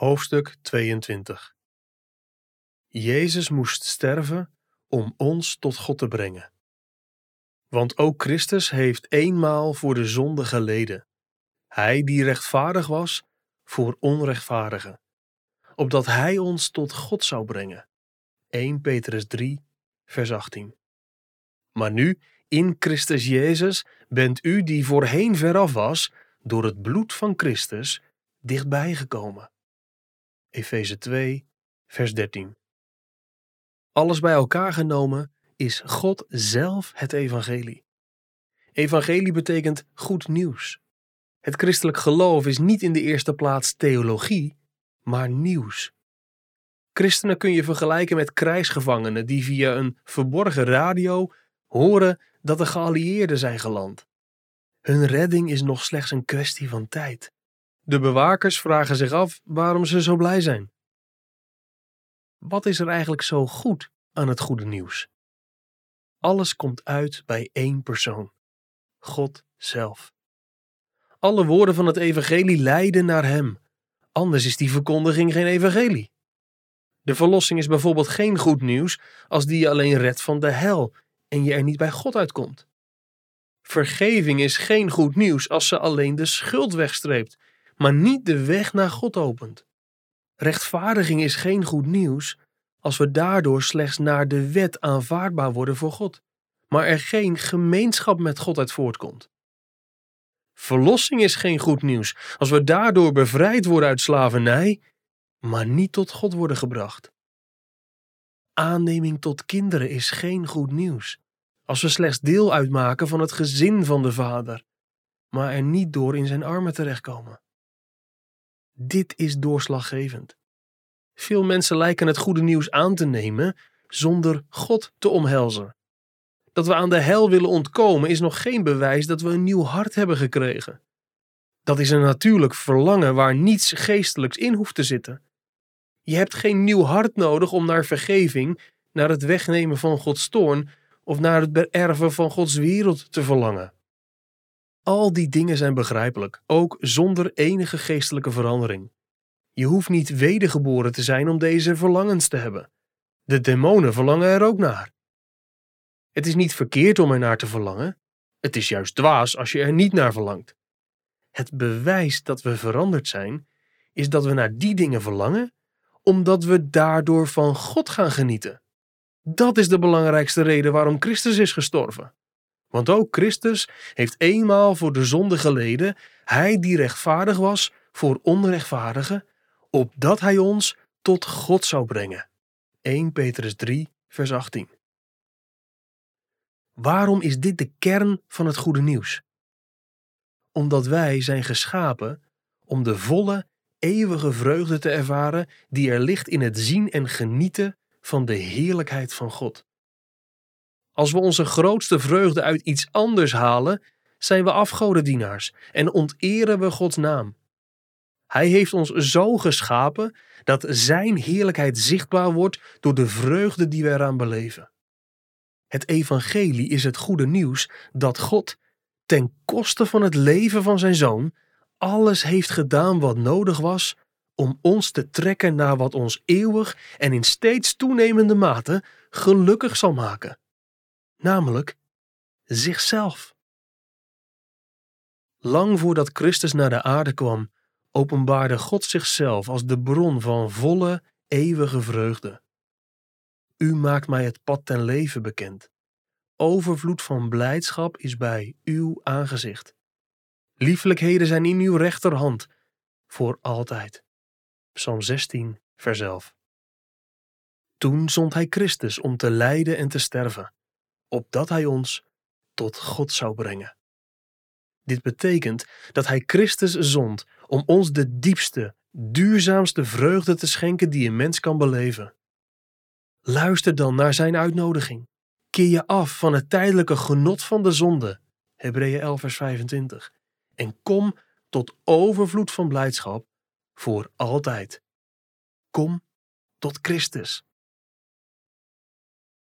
Hoofdstuk 22 Jezus moest sterven om ons tot God te brengen. Want ook Christus heeft eenmaal voor de zonde geleden. Hij die rechtvaardig was voor onrechtvaardigen, opdat hij ons tot God zou brengen. 1 Petrus 3, vers 18. Maar nu, in Christus Jezus, bent u die voorheen veraf was, door het bloed van Christus, dichtbij gekomen. Efeze 2, vers 13. Alles bij elkaar genomen is God zelf het evangelie. Evangelie betekent goed nieuws. Het christelijk geloof is niet in de eerste plaats theologie, maar nieuws. Christenen kun je vergelijken met krijgsgevangenen die via een verborgen radio horen dat de geallieerden zijn geland. Hun redding is nog slechts een kwestie van tijd. De bewakers vragen zich af waarom ze zo blij zijn. Wat is er eigenlijk zo goed aan het goede nieuws? Alles komt uit bij één persoon: God zelf. Alle woorden van het evangelie leiden naar Hem. Anders is die verkondiging geen evangelie. De verlossing is bijvoorbeeld geen goed nieuws als die je alleen redt van de hel en je er niet bij God uitkomt. Vergeving is geen goed nieuws als ze alleen de schuld wegstreept maar niet de weg naar God opent. Rechtvaardiging is geen goed nieuws als we daardoor slechts naar de wet aanvaardbaar worden voor God, maar er geen gemeenschap met God uit voortkomt. Verlossing is geen goed nieuws als we daardoor bevrijd worden uit slavernij, maar niet tot God worden gebracht. Aanneming tot kinderen is geen goed nieuws als we slechts deel uitmaken van het gezin van de Vader, maar er niet door in zijn armen terechtkomen. Dit is doorslaggevend. Veel mensen lijken het goede nieuws aan te nemen zonder God te omhelzen. Dat we aan de hel willen ontkomen is nog geen bewijs dat we een nieuw hart hebben gekregen. Dat is een natuurlijk verlangen waar niets geestelijks in hoeft te zitten. Je hebt geen nieuw hart nodig om naar vergeving, naar het wegnemen van Gods toorn of naar het beërven van Gods wereld te verlangen. Al die dingen zijn begrijpelijk, ook zonder enige geestelijke verandering. Je hoeft niet wedergeboren te zijn om deze verlangens te hebben. De demonen verlangen er ook naar. Het is niet verkeerd om er naar te verlangen. Het is juist dwaas als je er niet naar verlangt. Het bewijs dat we veranderd zijn, is dat we naar die dingen verlangen, omdat we daardoor van God gaan genieten. Dat is de belangrijkste reden waarom Christus is gestorven. Want ook Christus heeft eenmaal voor de zonde geleden, hij die rechtvaardig was voor onrechtvaardigen, opdat hij ons tot God zou brengen. 1 Petrus 3, vers 18. Waarom is dit de kern van het goede nieuws? Omdat wij zijn geschapen om de volle, eeuwige vreugde te ervaren die er ligt in het zien en genieten van de heerlijkheid van God. Als we onze grootste vreugde uit iets anders halen, zijn we afgodendienaars en onteren we Gods naam. Hij heeft ons zo geschapen dat Zijn heerlijkheid zichtbaar wordt door de vreugde die we eraan beleven. Het evangelie is het goede nieuws dat God, ten koste van het leven van zijn zoon, alles heeft gedaan wat nodig was om ons te trekken naar wat ons eeuwig en in steeds toenemende mate gelukkig zal maken namelijk zichzelf. Lang voordat Christus naar de aarde kwam, openbaarde God zichzelf als de bron van volle, eeuwige vreugde. U maakt mij het pad ten leven bekend. Overvloed van blijdschap is bij uw aangezicht. Liefelijkheden zijn in uw rechterhand, voor altijd. Psalm 16, vers 11. Toen zond hij Christus om te lijden en te sterven opdat Hij ons tot God zou brengen. Dit betekent dat Hij Christus zond om ons de diepste, duurzaamste vreugde te schenken die een mens kan beleven. Luister dan naar Zijn uitnodiging. Keer je af van het tijdelijke genot van de zonde, Hebreeën 11 vers 25, en kom tot overvloed van blijdschap voor altijd. Kom tot Christus.